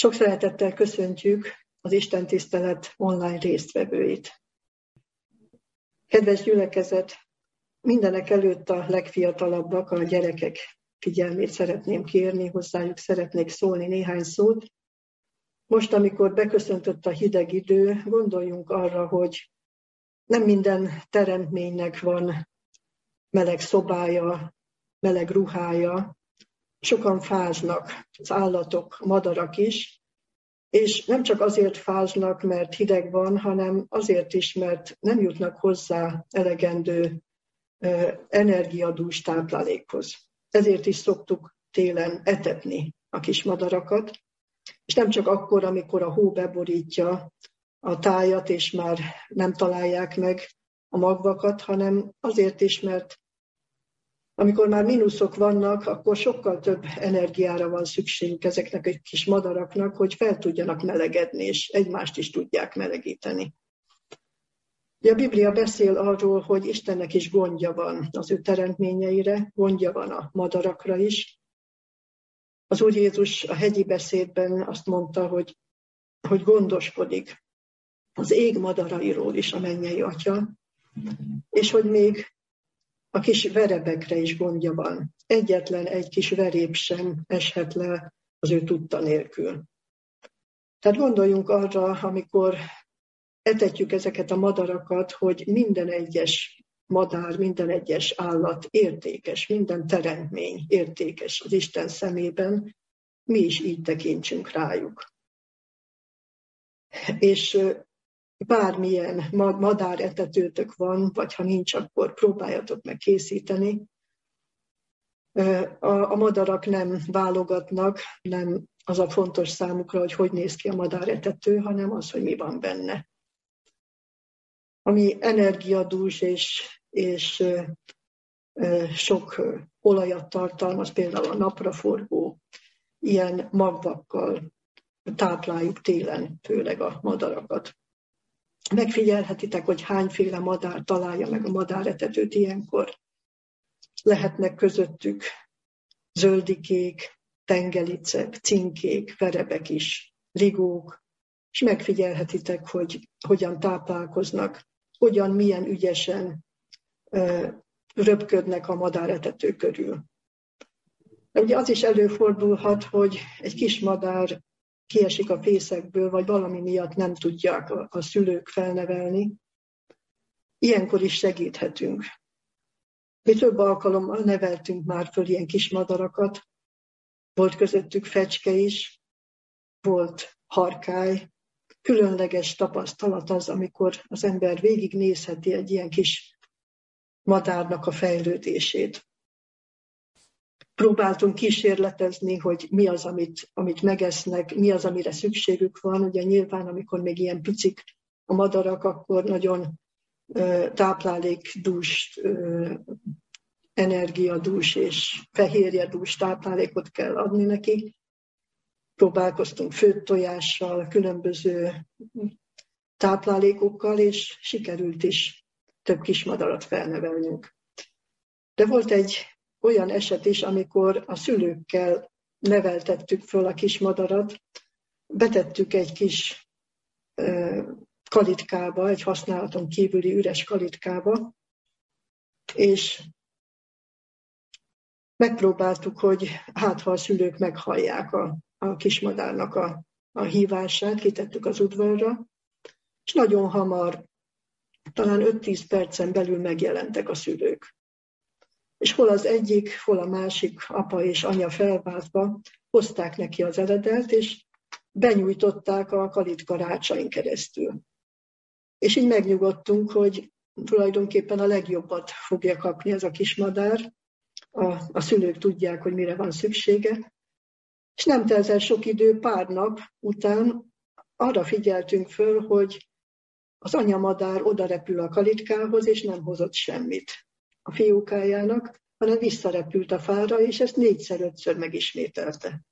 Sok szeretettel köszöntjük az Isten tisztelet online résztvevőit. Kedves gyülekezet, mindenek előtt a legfiatalabbak, a gyerekek figyelmét szeretném kérni, hozzájuk szeretnék szólni néhány szót. Most, amikor beköszöntött a hideg idő, gondoljunk arra, hogy nem minden teremtménynek van meleg szobája, meleg ruhája, sokan fáznak, az állatok, madarak is, és nem csak azért fáznak, mert hideg van, hanem azért is, mert nem jutnak hozzá elegendő energiadús táplálékhoz. Ezért is szoktuk télen etetni a kis madarakat, és nem csak akkor, amikor a hó beborítja a tájat, és már nem találják meg a magvakat, hanem azért is, mert amikor már mínuszok vannak, akkor sokkal több energiára van szükségük ezeknek a kis madaraknak, hogy fel tudjanak melegedni, és egymást is tudják melegíteni. a Biblia beszél arról, hogy Istennek is gondja van az ő teremtményeire, gondja van a madarakra is. Az Úr Jézus a hegyi beszédben azt mondta, hogy, hogy gondoskodik az ég madarairól is a mennyei atya, és hogy még a kis verebekre is gondja van. Egyetlen egy kis verép sem eshet le az ő tudta nélkül. Tehát gondoljunk arra, amikor etetjük ezeket a madarakat, hogy minden egyes madár, minden egyes állat értékes, minden teremtmény értékes az Isten szemében, mi is így tekintsünk rájuk. És bármilyen madáretetőtök van, vagy ha nincs, akkor próbáljatok meg készíteni. A, madarak nem válogatnak, nem az a fontos számukra, hogy hogy néz ki a madáretető, hanem az, hogy mi van benne. Ami energiadús és, és sok olajat tartalmaz, például a napraforgó, ilyen magvakkal tápláljuk télen, főleg a madarakat. Megfigyelhetitek, hogy hányféle madár találja meg a madáretetőt ilyenkor. Lehetnek közöttük zöldikék, tengelicek, cinkék, verebek is, rigók, és megfigyelhetitek, hogy hogyan táplálkoznak, hogyan, milyen ügyesen ö, röpködnek a madáretető körül. De ugye az is előfordulhat, hogy egy kis madár kiesik a fészekből, vagy valami miatt nem tudják a, a szülők felnevelni, ilyenkor is segíthetünk. Mi több alkalommal neveltünk már föl ilyen kis madarakat, volt közöttük fecske is, volt harkály, különleges tapasztalat az, amikor az ember végignézheti egy ilyen kis madárnak a fejlődését próbáltunk kísérletezni, hogy mi az, amit, amit megesznek, mi az, amire szükségük van. Ugye nyilván, amikor még ilyen picik a madarak, akkor nagyon táplálékdús, energiadús és fehérjedús táplálékot kell adni neki. Próbálkoztunk főtt tojással, különböző táplálékokkal, és sikerült is több kismadarat felnevelnünk. De volt egy olyan eset is, amikor a szülőkkel neveltettük föl a kis madarat, betettük egy kis kalitkába, egy használaton kívüli üres kalitkába, és megpróbáltuk, hogy hát ha a szülők meghallják a, a kismadárnak a, a hívását, kitettük az udvarra, és nagyon hamar, talán 5-10 percen belül megjelentek a szülők és hol az egyik, hol a másik apa és anya felváltva hozták neki az eredet, és benyújtották a kalitka rácsain keresztül. És így megnyugodtunk, hogy tulajdonképpen a legjobbat fogja kapni ez a kismadár, a, a szülők tudják, hogy mire van szüksége, és nem telt el sok idő, pár nap után arra figyeltünk föl, hogy az anyamadár oda repül a kalitkához, és nem hozott semmit a fiókájának, hanem visszarepült a fára, és ezt négyszer-ötször megismételte.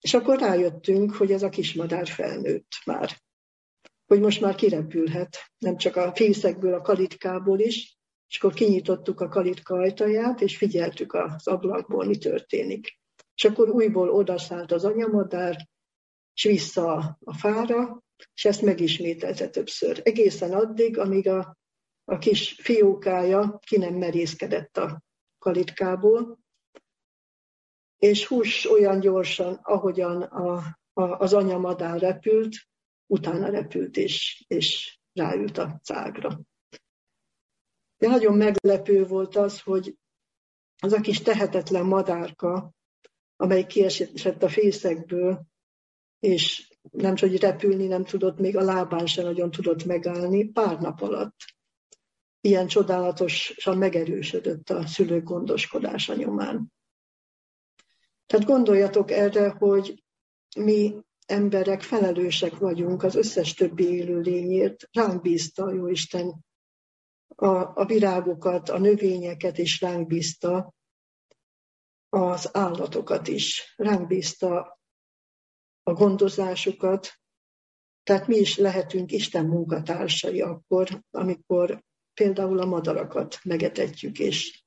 És akkor rájöttünk, hogy ez a kismadár felnőtt már. Hogy most már kirepülhet, nem csak a fészekből, a kalitkából is, és akkor kinyitottuk a kalitka ajtaját, és figyeltük az ablakból, mi történik. És akkor újból odaszállt az anyamadár, és vissza a fára, és ezt megismételte többször. Egészen addig, amíg a, a kis fiókája ki nem merészkedett a kalitkából, és hús olyan gyorsan, ahogyan a, a, az anyamadár repült, utána repült, és, és ráült a cágra. De nagyon meglepő volt az, hogy az a kis tehetetlen madárka, amely kiesett a fészekből, és nem csak hogy repülni nem tudott, még a lábán sem nagyon tudott megállni, pár nap alatt ilyen csodálatosan megerősödött a szülők gondoskodása nyomán. Tehát gondoljatok erre, hogy mi emberek felelősek vagyunk az összes többi élőlényért. Ránk bízta a Jóisten a, a virágokat, a növényeket is ránk bízta, az állatokat is. Ránk bízta a gondozásukat, tehát mi is lehetünk Isten munkatársai akkor, amikor például a madarakat megetetjük, és,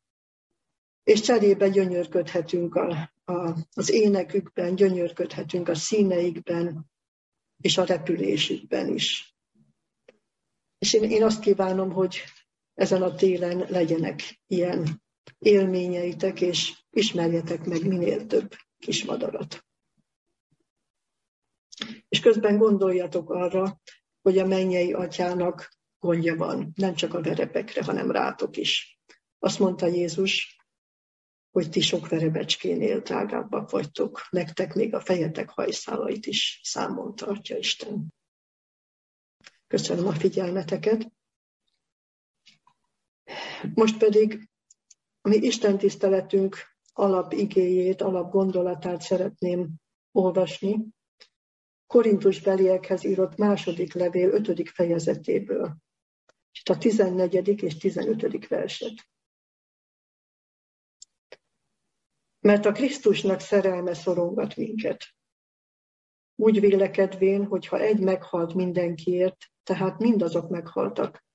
és cserébe gyönyörködhetünk a, a, az énekükben, gyönyörködhetünk a színeikben, és a repülésükben is. És én, én azt kívánom, hogy ezen a télen legyenek ilyen élményeitek, és ismerjetek meg minél több kismadarat. És közben gondoljatok arra, hogy a mennyei atyának gondja van, nem csak a verepekre, hanem rátok is. Azt mondta Jézus, hogy ti sok verebecskénél drágábbak vagytok, nektek még a fejetek hajszálait is számon tartja Isten. Köszönöm a figyelmeteket. Most pedig mi Isten tiszteletünk alapigéjét, alapgondolatát szeretném olvasni. Korintus beliekhez írott második levél ötödik fejezetéből. És a 14. és 15. verset. Mert a Krisztusnak szerelme szorongat minket. Úgy vélekedvén, hogy ha egy meghalt mindenkiért, tehát mindazok meghaltak,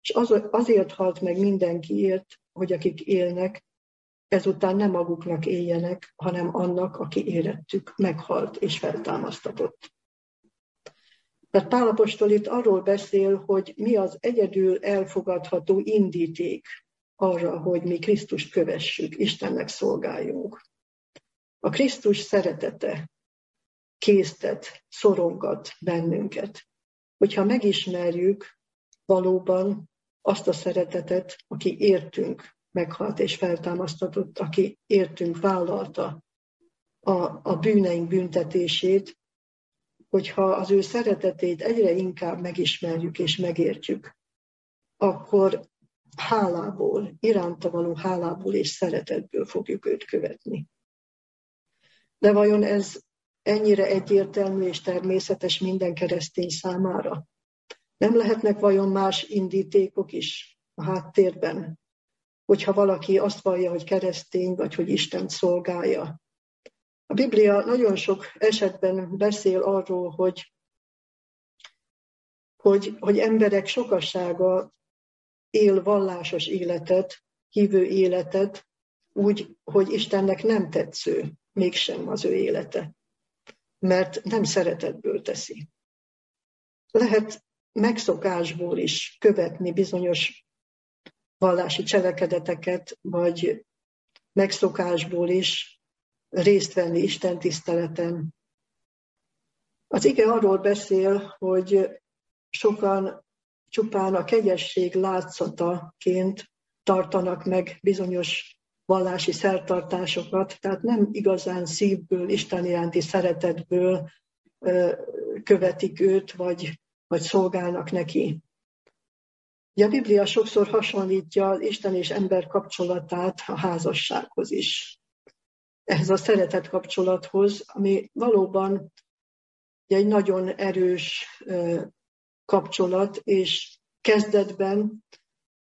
és az, azért halt meg mindenkiért, hogy akik élnek, ezután nem maguknak éljenek, hanem annak, aki érettük meghalt és feltámasztatott. Tehát Pálapostól itt arról beszél, hogy mi az egyedül elfogadható indíték arra, hogy mi Krisztust kövessük, Istennek szolgáljunk. A Krisztus szeretete késztet, szorongat bennünket. Hogyha megismerjük valóban azt a szeretetet, aki értünk meghalt és feltámasztatott, aki értünk vállalta a, a bűneink büntetését, hogyha az ő szeretetét egyre inkább megismerjük és megértjük, akkor hálából, iránta való hálából és szeretetből fogjuk őt követni. De vajon ez ennyire egyértelmű és természetes minden keresztény számára? Nem lehetnek vajon más indítékok is a háttérben, hogyha valaki azt vallja, hogy keresztény, vagy hogy Isten szolgálja. A Biblia nagyon sok esetben beszél arról, hogy, hogy, hogy emberek sokassága él vallásos életet, hívő életet, úgy, hogy Istennek nem tetsző mégsem az ő élete, mert nem szeretetből teszi. Lehet megszokásból is követni bizonyos vallási cselekedeteket, vagy megszokásból is részt venni Isten tiszteleten. Az ige arról beszél, hogy sokan csupán a kegyesség látszataként tartanak meg bizonyos vallási szertartásokat, tehát nem igazán szívből, Isten iránti szeretetből követik őt, vagy, vagy szolgálnak neki. Ugye a Biblia sokszor hasonlítja az Isten és ember kapcsolatát a házassághoz is. Ehhez a szeretet kapcsolathoz, ami valóban egy nagyon erős kapcsolat, és kezdetben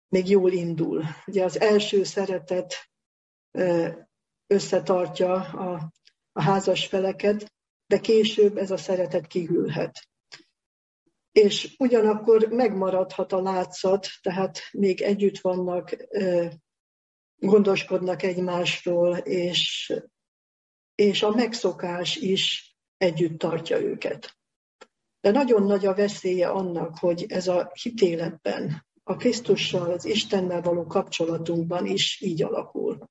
még jól indul. Ugye az első szeretet összetartja a, a házas feleket, de később ez a szeretet kihűlhet és ugyanakkor megmaradhat a látszat, tehát még együtt vannak, gondoskodnak egymásról, és és a megszokás is együtt tartja őket. De nagyon nagy a veszélye annak, hogy ez a hitéletben, a Krisztussal, az Istennel való kapcsolatunkban is így alakul.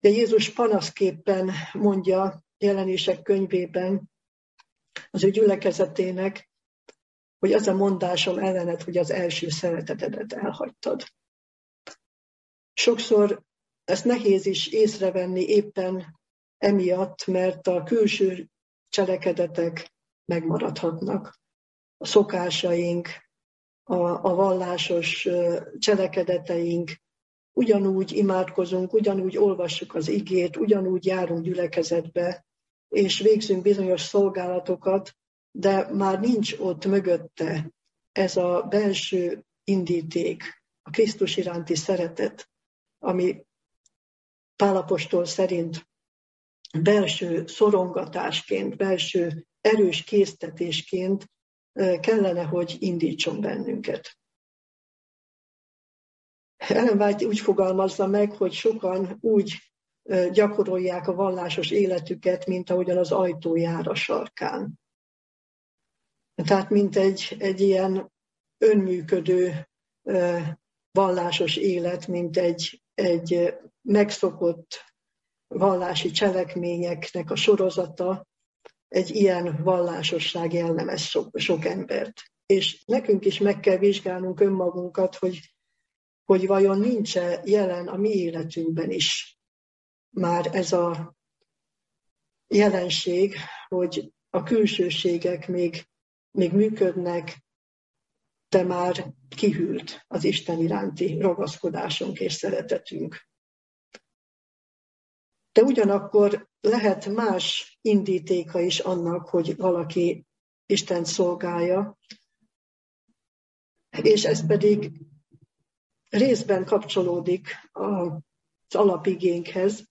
De Jézus panaszképpen mondja jelenések könyvében az ő gyülekezetének, hogy az a mondásom ellened, hogy az első szeretetedet elhagytad. Sokszor ezt nehéz is észrevenni éppen emiatt, mert a külső cselekedetek megmaradhatnak. A szokásaink, a, a vallásos cselekedeteink, ugyanúgy imádkozunk, ugyanúgy olvassuk az igét, ugyanúgy járunk gyülekezetbe, és végzünk bizonyos szolgálatokat, de már nincs ott mögötte ez a belső indíték, a Krisztus iránti szeretet, ami Pálapostól szerint belső szorongatásként, belső erős késztetésként kellene, hogy indítson bennünket. Ellen White úgy fogalmazza meg, hogy sokan úgy gyakorolják a vallásos életüket, mint ahogyan az ajtó jár a sarkán. Tehát mint egy, egy ilyen önműködő vallásos élet, mint egy, egy megszokott vallási cselekményeknek a sorozata, egy ilyen vallásosság jellemez sok, sok embert. És nekünk is meg kell vizsgálnunk önmagunkat, hogy, hogy vajon nincs-e jelen a mi életünkben is már ez a jelenség, hogy a külsőségek még, még működnek, de már kihűlt az Isten iránti ragaszkodásunk és szeretetünk. De ugyanakkor lehet más indítéka is annak, hogy valaki Isten szolgálja, és ez pedig részben kapcsolódik az alapigénkhez,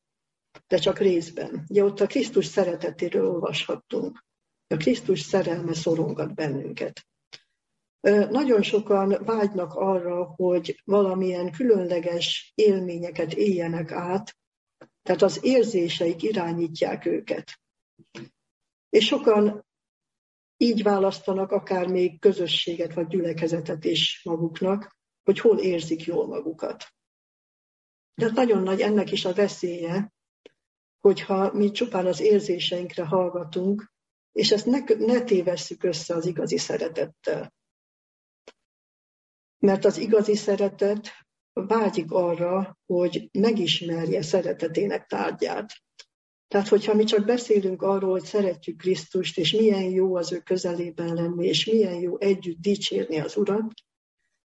de csak részben. Ugye ott a Krisztus szeretetéről olvashattunk. A Krisztus szerelme szorongat bennünket. Nagyon sokan vágynak arra, hogy valamilyen különleges élményeket éljenek át, tehát az érzéseik irányítják őket. És sokan így választanak akár még közösséget vagy gyülekezetet is maguknak, hogy hol érzik jól magukat. De nagyon nagy ennek is a veszélye, hogyha mi csupán az érzéseinkre hallgatunk, és ezt ne, ne tévesszük össze az igazi szeretettel. Mert az igazi szeretet vágyik arra, hogy megismerje szeretetének tárgyát. Tehát, hogyha mi csak beszélünk arról, hogy szeretjük Krisztust, és milyen jó az ő közelében lenni, és milyen jó együtt dicsérni az Urat,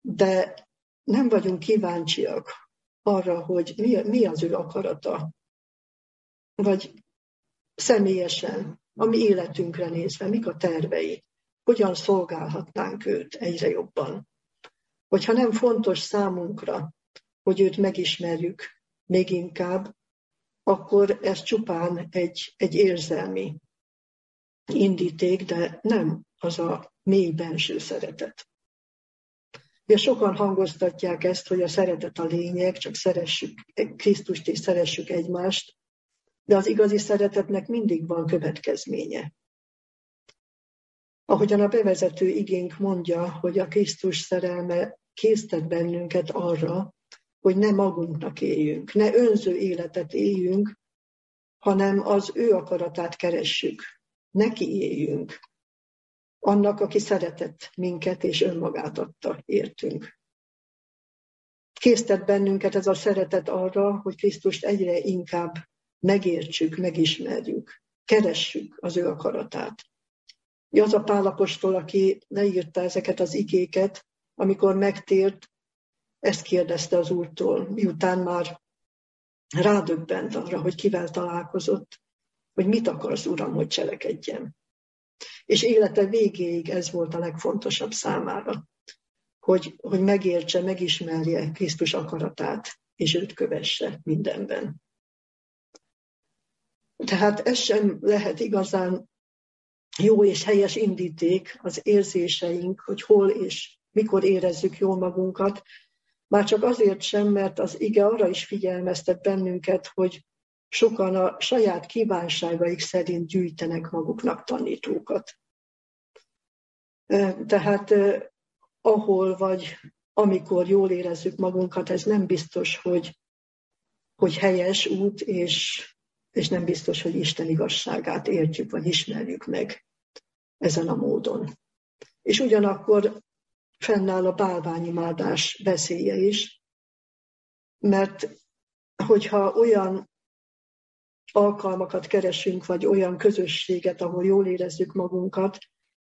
de nem vagyunk kíváncsiak arra, hogy mi, mi az ő akarata, vagy személyesen, a mi életünkre nézve, mik a tervei, hogyan szolgálhatnánk őt egyre jobban hogyha nem fontos számunkra, hogy őt megismerjük még inkább, akkor ez csupán egy, egy érzelmi indíték, de nem az a mély benső szeretet. Ugye sokan hangoztatják ezt, hogy a szeretet a lényeg, csak szeressük Krisztust és szeressük egymást, de az igazi szeretetnek mindig van következménye. Ahogyan a bevezető igénk mondja, hogy a Krisztus szerelme késztet bennünket arra, hogy ne magunknak éljünk, ne önző életet éljünk, hanem az ő akaratát keressük, neki éljünk, annak, aki szeretett minket és önmagát adta, értünk. Késztet bennünket ez a szeretet arra, hogy Krisztust egyre inkább megértsük, megismerjük, keressük az ő akaratát. Az a pálapostól, aki leírta ezeket az igéket, amikor megtért, ezt kérdezte az úrtól, miután már rádöbbent arra, hogy kivel találkozott, hogy mit akarsz, Uram, hogy cselekedjem. És élete végéig ez volt a legfontosabb számára, hogy, hogy megértse, megismerje Krisztus akaratát, és őt kövesse mindenben. Tehát ez sem lehet igazán jó és helyes indíték az érzéseink, hogy hol és mikor érezzük jól magunkat, már csak azért sem, mert az ige arra is figyelmeztet bennünket, hogy sokan a saját kívánságaik szerint gyűjtenek maguknak tanítókat. Tehát ahol vagy amikor jól érezzük magunkat, ez nem biztos, hogy, hogy helyes út, és, és nem biztos, hogy Isten igazságát értjük, vagy ismerjük meg ezen a módon. És ugyanakkor fennáll a bálványimádás veszélye is, mert hogyha olyan alkalmakat keresünk, vagy olyan közösséget, ahol jól érezzük magunkat,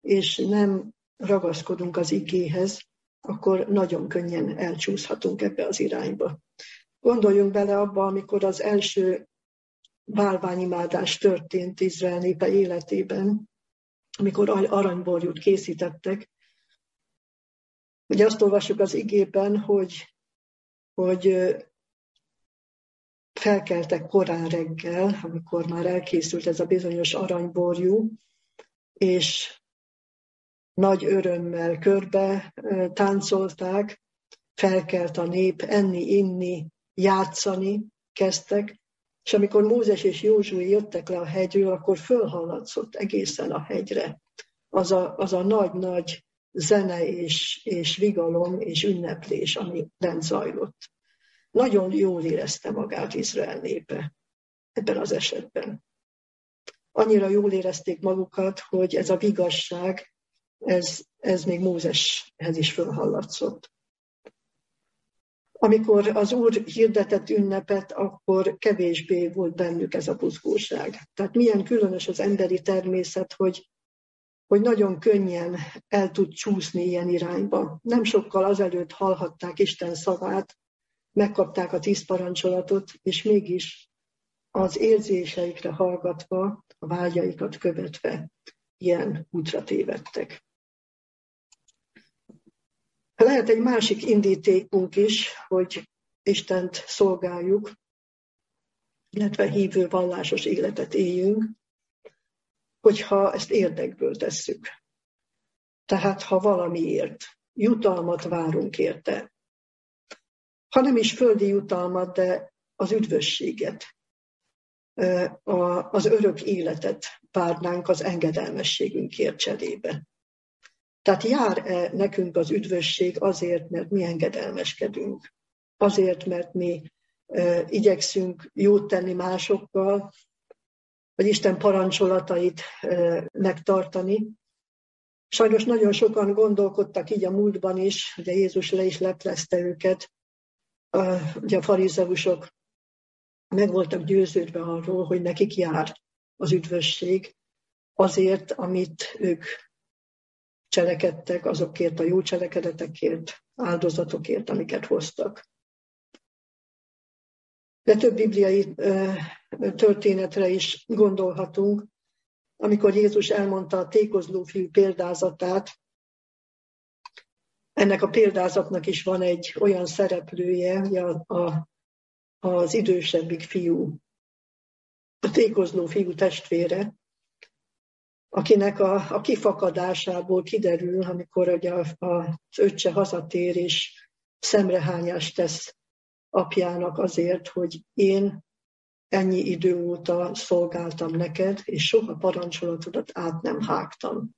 és nem ragaszkodunk az igéhez, akkor nagyon könnyen elcsúszhatunk ebbe az irányba. Gondoljunk bele abba, amikor az első bálványimádás történt Izrael népe életében, amikor aranyborjút készítettek. Ugye azt olvassuk az igében, hogy, hogy felkeltek korán reggel, amikor már elkészült ez a bizonyos aranyborjú, és nagy örömmel körbe táncolták, felkelt a nép, enni, inni, játszani kezdtek, és amikor Mózes és Józsué jöttek le a hegyről, akkor fölhallatszott egészen a hegyre az a, az a nagy-nagy zene és, és vigalom és ünneplés, ami lent zajlott. Nagyon jól érezte magát Izrael népe ebben az esetben. Annyira jól érezték magukat, hogy ez a vigasság, ez, ez még Mózeshez is fölhallatszott. Amikor az Úr hirdetett ünnepet, akkor kevésbé volt bennük ez a buzgóság. Tehát milyen különös az emberi természet, hogy, hogy nagyon könnyen el tud csúszni ilyen irányba. Nem sokkal azelőtt hallhatták Isten szavát, megkapták a tíz parancsolatot, és mégis az érzéseikre hallgatva, a vágyaikat követve ilyen útra tévedtek. Lehet egy másik indítékunk is, hogy Istent szolgáljuk, illetve hívő vallásos életet éljünk, hogyha ezt érdekből tesszük. Tehát ha valamiért jutalmat várunk érte, ha nem is földi jutalmat, de az üdvösséget, az örök életet várnánk az engedelmességünkért cserébe. Tehát jár-e nekünk az üdvösség azért, mert mi engedelmeskedünk? Azért, mert mi igyekszünk jót tenni másokkal, vagy Isten parancsolatait megtartani. Sajnos nagyon sokan gondolkodtak így a múltban is, ugye Jézus le is leplezte őket, ugye a farizeusok meg voltak győződve arról, hogy nekik jár az üdvösség, azért, amit ők cselekedtek, azokért a jó cselekedetekért, áldozatokért, amiket hoztak. De több bibliai történetre is gondolhatunk, amikor Jézus elmondta a tékozló fiú példázatát, ennek a példázatnak is van egy olyan szereplője, a, az idősebbik fiú, a tékozló fiú testvére, akinek a, a kifakadásából kiderül, amikor ugye az öccse hazatér és szemrehányást tesz apjának azért, hogy én ennyi idő óta szolgáltam neked, és soha parancsolatodat át nem hágtam.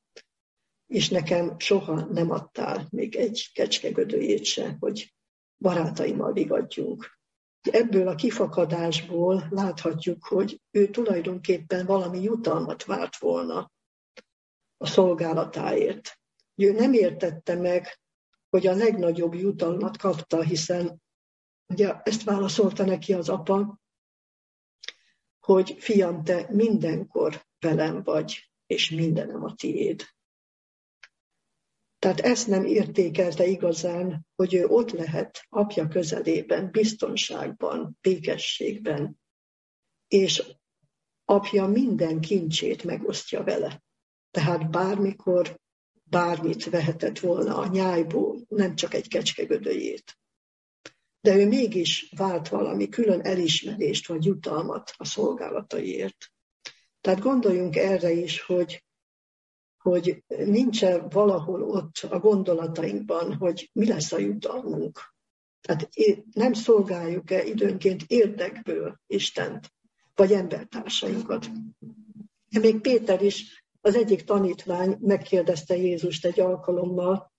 És nekem soha nem adtál még egy kecskegödőjét se, hogy barátaimmal vigadjunk. Ebből a kifakadásból láthatjuk, hogy ő tulajdonképpen valami jutalmat várt volna a szolgálatáért. Ő nem értette meg, hogy a legnagyobb jutalmat kapta, hiszen ugye ezt válaszolta neki az apa, hogy fiam, te mindenkor velem vagy, és mindenem a tiéd. Tehát ezt nem értékelte igazán, hogy ő ott lehet apja közelében, biztonságban, békességben, és apja minden kincsét megosztja vele. Tehát bármikor bármit vehetett volna a nyájból, nem csak egy kecskegödöjét. De ő mégis vált valami külön elismerést vagy jutalmat a szolgálataiért. Tehát gondoljunk erre is, hogy, hogy nincs valahol ott a gondolatainkban, hogy mi lesz a jutalmunk. Tehát nem szolgáljuk-e időnként érdekből Istent, vagy embertársainkat. Még Péter is, az egyik tanítvány megkérdezte Jézust egy alkalommal,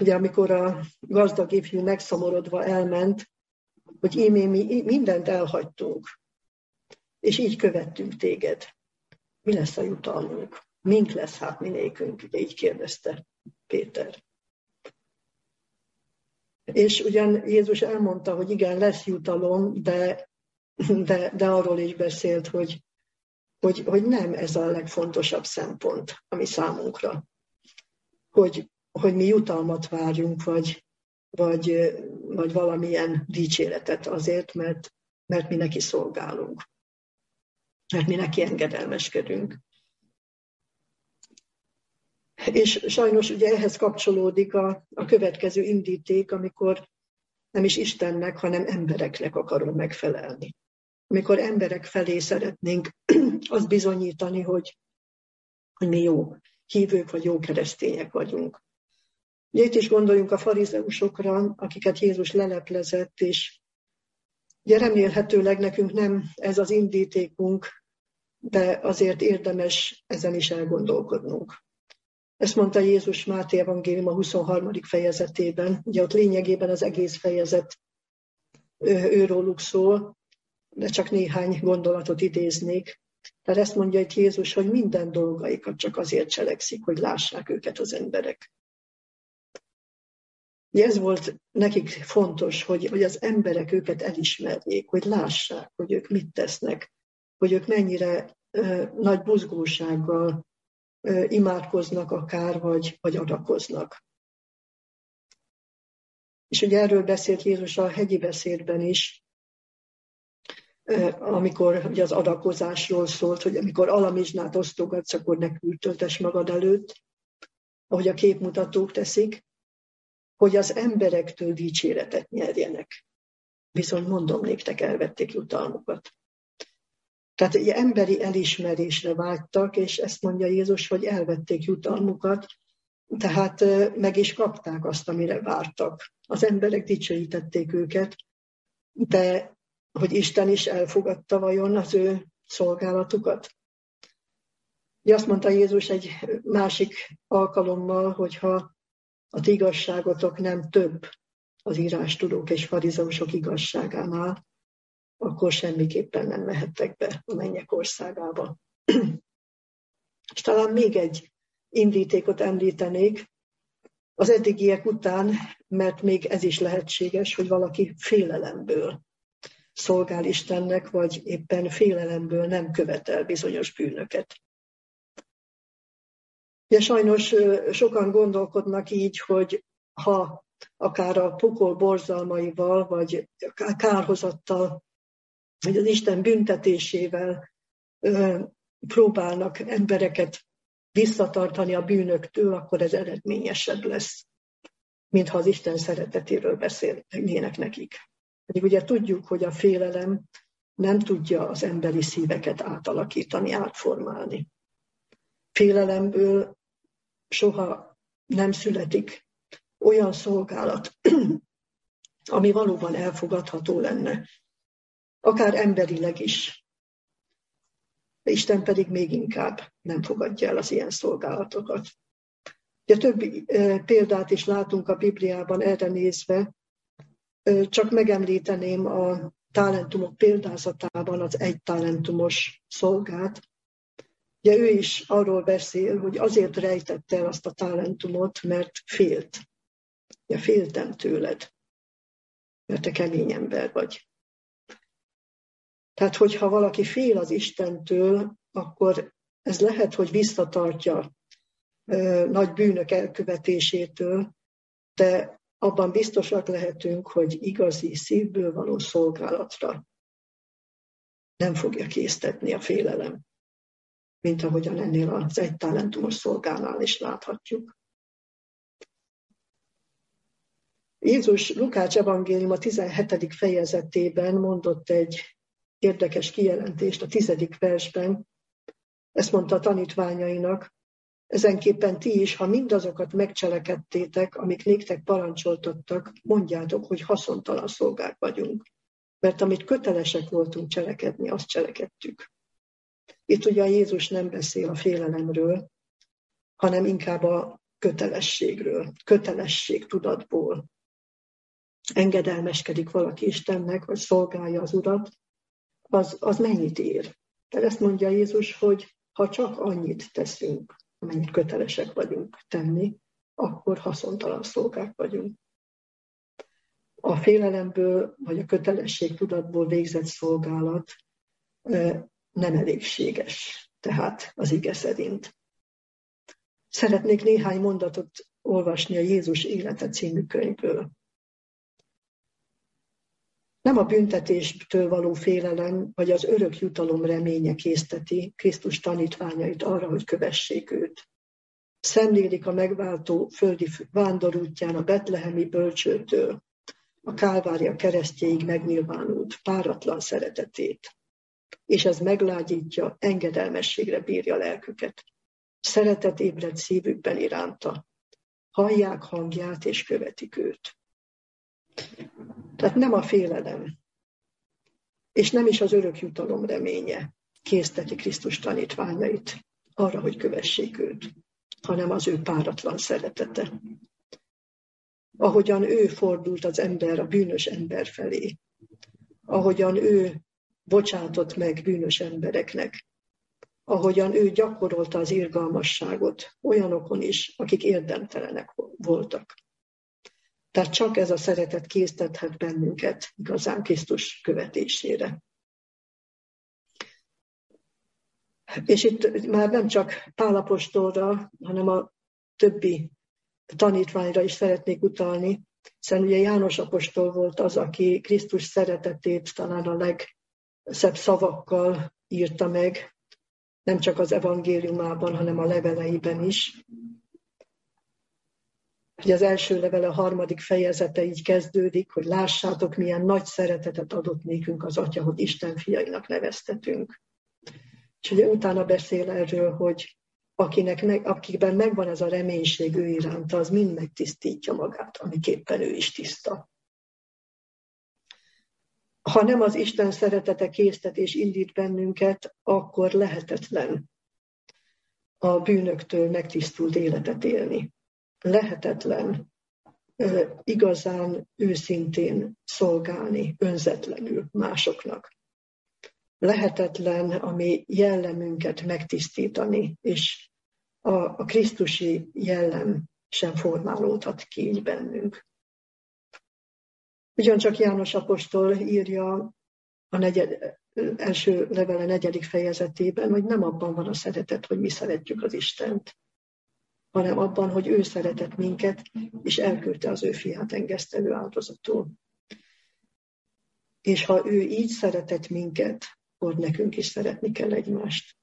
ugye amikor a gazdag ifjú megszomorodva elment, hogy ímé mi mindent elhagytunk, és így követtünk téged. Mi lesz a jutalmunk? Mink lesz hát mi nékünk? Ugye így kérdezte Péter. És ugyan Jézus elmondta, hogy igen, lesz jutalom, de, de, de arról is beszélt, hogy, hogy, hogy nem ez a legfontosabb szempont, ami számunkra. Hogy, hogy mi jutalmat várjunk, vagy, vagy, vagy valamilyen dicséretet azért, mert, mert mi neki szolgálunk. Mert mi neki engedelmeskedünk. És sajnos ugye ehhez kapcsolódik a, a következő indíték, amikor nem is Istennek, hanem embereknek akarom megfelelni. Amikor emberek felé szeretnénk azt bizonyítani, hogy, hogy mi jó hívők vagy jó keresztények vagyunk. Ugye itt is gondoljunk a farizeusokra, akiket Jézus leleplezett, és ugye remélhetőleg nekünk nem ez az indítékunk, de azért érdemes ezen is elgondolkodnunk. Ezt mondta Jézus Máté Evangélium a 23. fejezetében. Ugye ott lényegében az egész fejezet őróluk szól, de csak néhány gondolatot idéznék. Tehát ezt mondja itt Jézus, hogy minden dolgaikat csak azért cselekszik, hogy lássák őket az emberek. Ez volt nekik fontos, hogy, hogy az emberek őket elismerjék, hogy lássák, hogy ők mit tesznek, hogy ők mennyire ö, nagy buzgósággal imádkoznak akár, vagy, vagy adakoznak. És ugye erről beszélt Jézus a hegyi beszédben is, amikor ugye az adakozásról szólt, hogy amikor alamizsnát osztogatsz, akkor ne kültöltes magad előtt, ahogy a képmutatók teszik, hogy az emberektől dicséretet nyerjenek. Viszont mondom néktek, elvették jutalmukat. Tehát ugye emberi elismerésre vágytak, és ezt mondja Jézus, hogy elvették jutalmukat, tehát meg is kapták azt, amire vártak. Az emberek dicsőítették őket, de hogy Isten is elfogadta vajon az ő szolgálatukat? Ugye azt mondta Jézus egy másik alkalommal, hogyha a ti igazságotok nem több az írástudók és farizeusok igazságánál, akkor semmiképpen nem mehettek be a mennyek országába. És talán még egy indítékot említenék, az eddigiek után, mert még ez is lehetséges, hogy valaki félelemből szolgál Istennek, vagy éppen félelemből nem követel bizonyos bűnöket. De sajnos sokan gondolkodnak így, hogy ha akár a pokol borzalmaival, vagy kárhozattal hogy az Isten büntetésével próbálnak embereket visszatartani a bűnöktől, akkor ez eredményesebb lesz, mintha az Isten szeretetéről beszélnének nekik. Pedig ugye tudjuk, hogy a félelem nem tudja az emberi szíveket átalakítani, átformálni. Félelemből soha nem születik olyan szolgálat, ami valóban elfogadható lenne akár emberileg is. Isten pedig még inkább nem fogadja el az ilyen szolgálatokat. Ugye több példát is látunk a Bibliában erre nézve, csak megemlíteném a talentumok példázatában az egy talentumos szolgát. Ugye ő is arról beszél, hogy azért rejtette el azt a talentumot, mert félt. Ugye féltem tőled, mert te kemény ember vagy. Tehát, hogyha valaki fél az Istentől, akkor ez lehet, hogy visszatartja nagy bűnök elkövetésétől, de abban biztosak lehetünk, hogy igazi szívből való szolgálatra nem fogja késztetni a félelem, mint ahogyan ennél az egy talentumos szolgálnál is láthatjuk. Jézus Lukács evangélium a 17. fejezetében mondott egy érdekes kijelentést a tizedik versben. Ezt mondta a tanítványainak, ezenképpen ti is, ha mindazokat megcselekedtétek, amik néktek parancsoltattak, mondjátok, hogy haszontalan szolgák vagyunk. Mert amit kötelesek voltunk cselekedni, azt cselekedtük. Itt ugye Jézus nem beszél a félelemről, hanem inkább a kötelességről, kötelesség tudatból. Engedelmeskedik valaki Istennek, vagy szolgálja az Urat, az, az mennyit ér? Tehát ezt mondja Jézus, hogy ha csak annyit teszünk, amennyit kötelesek vagyunk tenni, akkor haszontalan szolgák vagyunk. A félelemből vagy a kötelesség tudatból végzett szolgálat nem elégséges, tehát az ige szerint. Szeretnék néhány mondatot olvasni a Jézus élete című könyvből. Nem a büntetéstől való félelem, vagy az örök jutalom reménye készteti Krisztus tanítványait arra, hogy kövessék őt. Szemlélik a megváltó földi vándorútján a betlehemi bölcsőtől, a Kálvária keresztjéig megnyilvánult páratlan szeretetét. És ez meglágyítja, engedelmességre bírja lelküket. Szeretet ébred szívükben iránta. Hallják hangját és követik őt. Tehát nem a félelem, és nem is az örök jutalom reménye készteti Krisztus tanítványait arra, hogy kövessék őt, hanem az ő páratlan szeretete. Ahogyan ő fordult az ember a bűnös ember felé, ahogyan ő bocsátott meg bűnös embereknek, ahogyan ő gyakorolta az irgalmasságot olyanokon is, akik érdemtelenek voltak. Tehát csak ez a szeretet késztethet bennünket igazán Krisztus követésére. És itt már nem csak Pálapostolra, hanem a többi tanítványra is szeretnék utalni, hiszen ugye János apostol volt az, aki Krisztus szeretetét talán a legszebb szavakkal írta meg, nem csak az evangéliumában, hanem a leveleiben is. Ugye az első levele, a harmadik fejezete így kezdődik, hogy lássátok, milyen nagy szeretetet adott nékünk az Atya, hogy Isten fiainak neveztetünk. És ugye utána beszél erről, hogy akinek meg, akikben megvan ez a reménység ő iránta, az mind megtisztítja magát, amiképpen ő is tiszta. Ha nem az Isten szeretete késztet és indít bennünket, akkor lehetetlen a bűnöktől megtisztult életet élni lehetetlen igazán őszintén szolgálni önzetlenül másoknak. Lehetetlen a mi jellemünket megtisztítani, és a, a Krisztusi jellem sem formálódhat ki így bennünk. Ugyancsak János apostol írja a negyed, első levele negyedik fejezetében, hogy nem abban van a szeretet, hogy mi szeretjük az Istent, hanem abban, hogy ő szeretett minket, és elküldte az ő fiát engesztelő áldozatul. És ha ő így szeretett minket, akkor nekünk is szeretni kell egymást.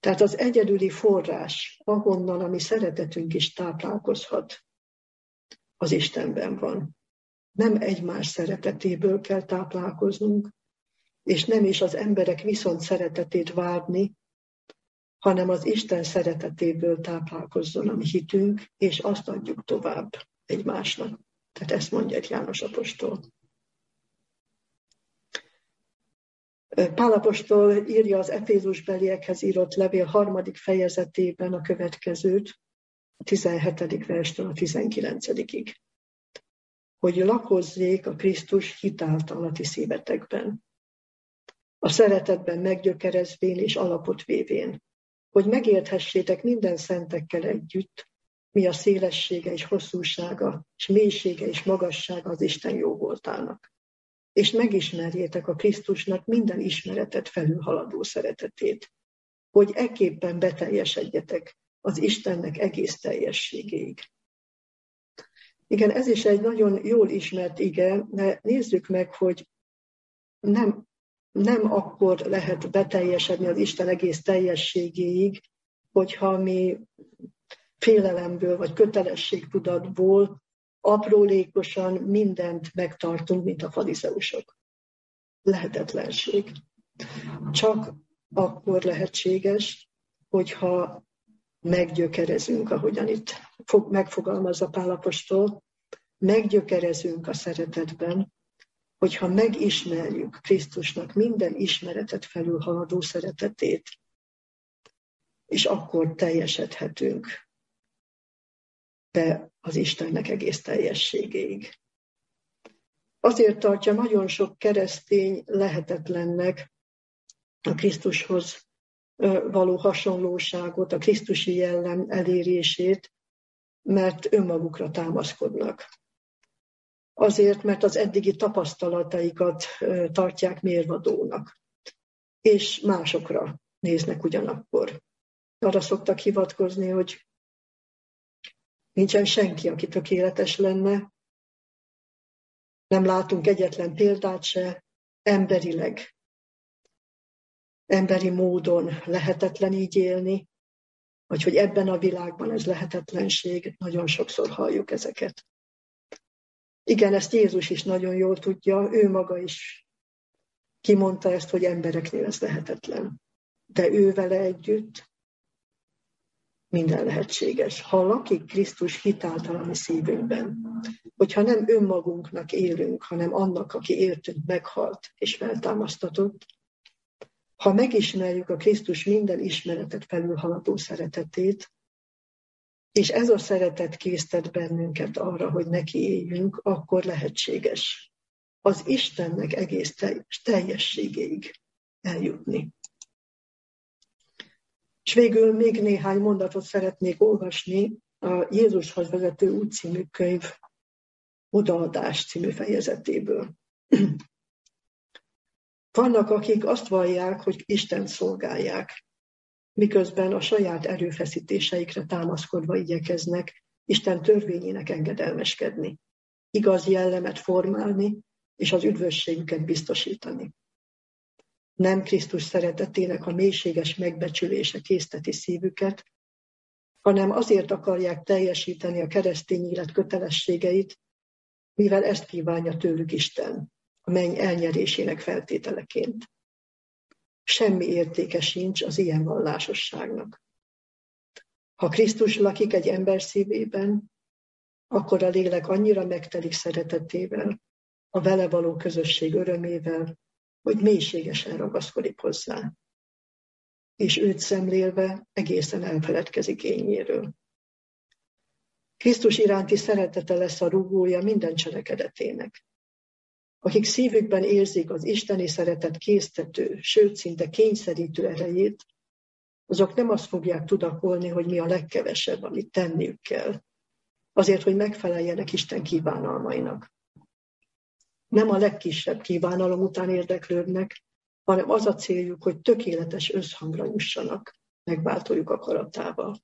Tehát az egyedüli forrás, ahonnan a mi szeretetünk is táplálkozhat, az Istenben van. Nem egymás szeretetéből kell táplálkoznunk, és nem is az emberek viszont szeretetét várni, hanem az Isten szeretetéből táplálkozzon a mi hitünk, és azt adjuk tovább egymásnak. Tehát ezt mondja egy János apostol. Pálapostól írja az Efézus beliekhez írott levél harmadik fejezetében a következőt, a 17. verstől a 19-ig. Hogy lakozzék a Krisztus hitáltal a szívetekben. A szeretetben meggyökerezvén és alapot vévén, hogy megérthessétek minden szentekkel együtt, mi a szélessége és hosszúsága, és mélysége és magassága az Isten jó voltának. És megismerjétek a Krisztusnak minden ismeretet felülhaladó szeretetét, hogy ekképpen beteljesedjetek az Istennek egész teljességéig. Igen, ez is egy nagyon jól ismert ige, de nézzük meg, hogy nem nem akkor lehet beteljesedni az Isten egész teljességéig, hogyha mi félelemből vagy kötelességtudatból aprólékosan mindent megtartunk, mint a farizeusok. Lehetetlenség. Csak akkor lehetséges, hogyha meggyökerezünk, ahogyan itt megfogalmazza Pálapostól, meggyökerezünk a szeretetben, hogyha megismerjük Krisztusnak minden ismeretet felülhaladó szeretetét, és akkor teljesedhetünk be az Istennek egész teljességéig. Azért tartja nagyon sok keresztény lehetetlennek a Krisztushoz való hasonlóságot, a Krisztusi jellem elérését, mert önmagukra támaszkodnak. Azért, mert az eddigi tapasztalataikat tartják mérvadónak, és másokra néznek ugyanakkor. Arra szoktak hivatkozni, hogy nincsen senki, aki tökéletes lenne, nem látunk egyetlen példát se, emberileg, emberi módon lehetetlen így élni, vagy hogy ebben a világban ez lehetetlenség, nagyon sokszor halljuk ezeket. Igen, ezt Jézus is nagyon jól tudja, ő maga is kimondta ezt, hogy embereknél ez lehetetlen. De ő vele együtt minden lehetséges. Ha lakik Krisztus hitáltal a mi szívünkben, hogyha nem önmagunknak élünk, hanem annak, aki értünk, meghalt és feltámasztatott, ha megismerjük a Krisztus minden ismeretet felülhaladó szeretetét, és ez a szeretet késztet bennünket arra, hogy neki éljünk, akkor lehetséges az Istennek egész teljességéig eljutni. És végül még néhány mondatot szeretnék olvasni a Jézushoz vezető út című könyv odaadás című fejezetéből. Vannak, akik azt vallják, hogy Isten szolgálják, miközben a saját erőfeszítéseikre támaszkodva igyekeznek Isten törvényének engedelmeskedni, igaz jellemet formálni és az üdvösségüket biztosítani. Nem Krisztus szeretetének a mélységes megbecsülése készteti szívüket, hanem azért akarják teljesíteni a keresztény élet kötelességeit, mivel ezt kívánja tőlük Isten, a menny elnyerésének feltételeként. Semmi értéke sincs az ilyen vallásosságnak. Ha Krisztus lakik egy ember szívében, akkor a lélek annyira megtelik szeretetével, a vele való közösség örömével, hogy mélységesen ragaszkodik hozzá. És őt szemlélve egészen elfeledkezik ényéről. Krisztus iránti szeretete lesz a rúgója minden cselekedetének. Akik szívükben érzik az isteni szeretet késztető, sőt szinte kényszerítő erejét, azok nem azt fogják tudakolni, hogy mi a legkevesebb, amit tenniük kell, azért, hogy megfeleljenek Isten kívánalmainak nem a legkisebb kívánalom után érdeklődnek, hanem az a céljuk, hogy tökéletes összhangra jussanak megváltójuk akaratával.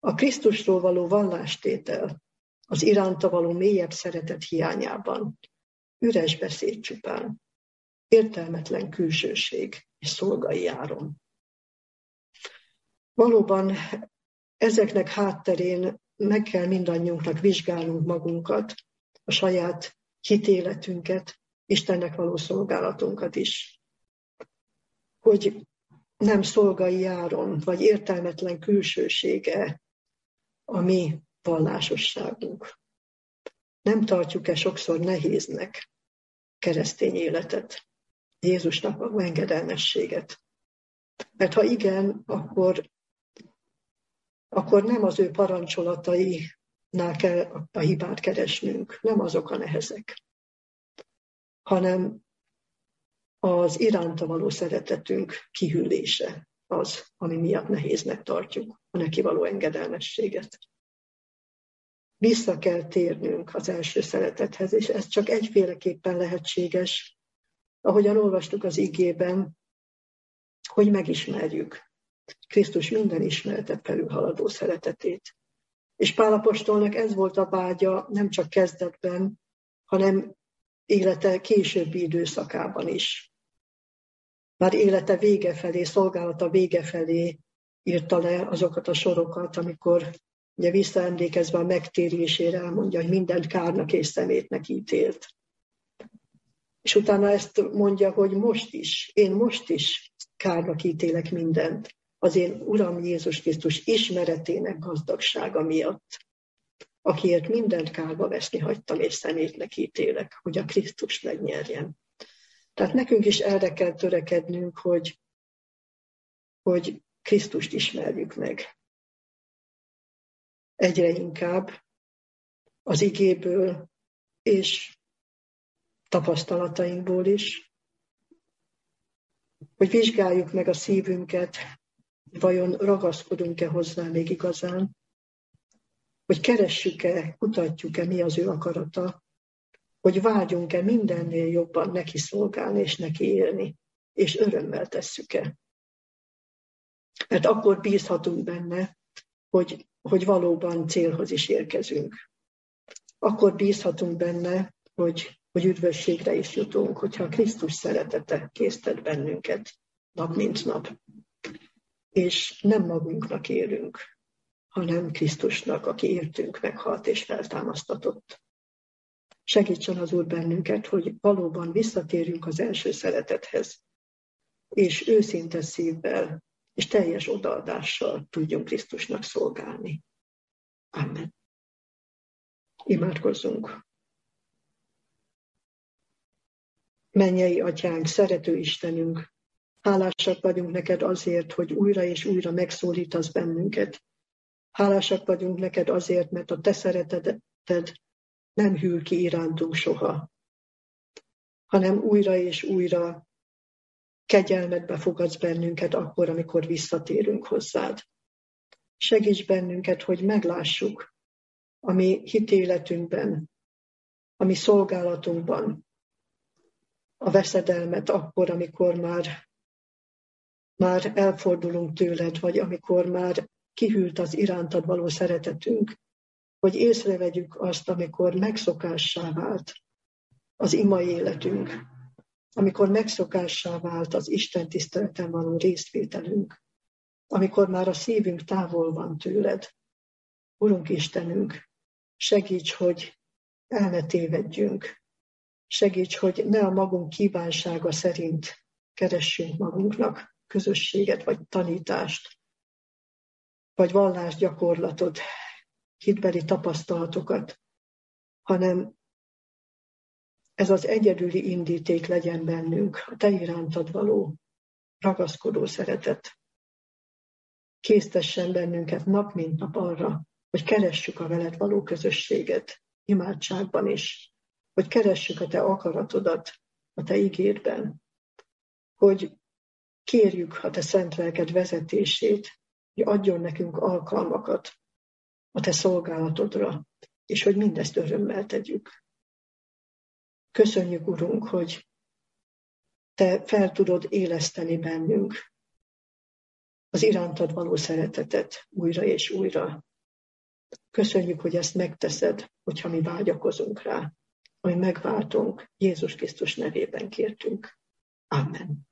A Krisztusról való vallástétel az iránta való mélyebb szeretet hiányában üres beszéd csupán, értelmetlen külsőség és szolgai áron. Valóban ezeknek hátterén meg kell mindannyiunknak vizsgálnunk magunkat, a saját hitéletünket, Istennek való szolgálatunkat is. Hogy nem szolgai járon, vagy értelmetlen külsősége a mi vallásosságunk. Nem tartjuk-e sokszor nehéznek keresztény életet, Jézusnak a engedelmességet? Mert ha igen, akkor, akkor nem az ő parancsolatai nál kell a hibát keresnünk, nem azok a nehezek, hanem az iránta való szeretetünk kihűlése az, ami miatt nehéznek tartjuk a neki való engedelmességet. Vissza kell térnünk az első szeretethez, és ez csak egyféleképpen lehetséges, ahogyan olvastuk az igében, hogy megismerjük Krisztus minden ismeretet felülhaladó szeretetét. És Pálapostolnak ez volt a vágya nem csak kezdetben, hanem élete későbbi időszakában is. Már élete vége felé, szolgálata vége felé írta le azokat a sorokat, amikor ugye visszaemlékezve a megtérésére elmondja, hogy mindent kárnak és szemétnek ítélt. És utána ezt mondja, hogy most is, én most is kárnak ítélek mindent az én Uram Jézus Krisztus ismeretének gazdagsága miatt, akiért mindent kálba veszni hagytam, és szemétnek ítélek, hogy a Krisztus megnyerjen. Tehát nekünk is erre kell törekednünk, hogy, hogy Krisztust ismerjük meg. Egyre inkább az igéből és tapasztalatainkból is, hogy vizsgáljuk meg a szívünket, vajon ragaszkodunk-e hozzá még igazán, hogy keressük-e, kutatjuk-e, mi az ő akarata, hogy vágyunk-e mindennél jobban neki szolgálni és neki élni, és örömmel tesszük-e. Mert akkor bízhatunk benne, hogy, hogy valóban célhoz is érkezünk. Akkor bízhatunk benne, hogy, hogy üdvösségre is jutunk, hogyha Krisztus szeretete késztet bennünket nap mint nap. És nem magunknak élünk, hanem Krisztusnak, aki értünk, meghalt és feltámasztatott. Segítsen az Úr bennünket, hogy valóban visszatérjünk az első szeretethez, és őszinte szívvel és teljes odaadással tudjunk Krisztusnak szolgálni. Amen. Imádkozzunk. Mennyei atyánk, szerető Istenünk, hálásak vagyunk neked azért, hogy újra és újra megszólítasz bennünket. Hálásak vagyunk neked azért, mert a te szereteted nem hűl ki irántunk soha, hanem újra és újra kegyelmetbe fogadsz bennünket akkor, amikor visszatérünk hozzád. Segíts bennünket, hogy meglássuk a mi hitéletünkben, a mi szolgálatunkban a veszedelmet akkor, amikor már, már elfordulunk tőled, vagy amikor már kihűlt az irántad való szeretetünk, hogy észrevegyük azt, amikor megszokássá vált az ima életünk, amikor megszokássá vált az Isten tiszteleten való részvételünk, amikor már a szívünk távol van tőled. Urunk Istenünk, segíts, hogy el ne tévedjünk. Segíts, hogy ne a magunk kívánsága szerint keressünk magunknak közösséget, vagy tanítást, vagy vallásgyakorlatot, hitbeli tapasztalatokat, hanem ez az egyedüli indíték legyen bennünk, a te irántad való ragaszkodó szeretet. Késztessen bennünket nap mint nap arra, hogy keressük a veled való közösséget, imádságban is, hogy keressük a te akaratodat a te ígédben, hogy kérjük a te szent lelked vezetését, hogy adjon nekünk alkalmakat a te szolgálatodra, és hogy mindezt örömmel tegyük. Köszönjük, Urunk, hogy te fel tudod éleszteni bennünk az irántad való szeretetet újra és újra. Köszönjük, hogy ezt megteszed, hogyha mi vágyakozunk rá, hogy megváltunk, Jézus Krisztus nevében kértünk. Amen.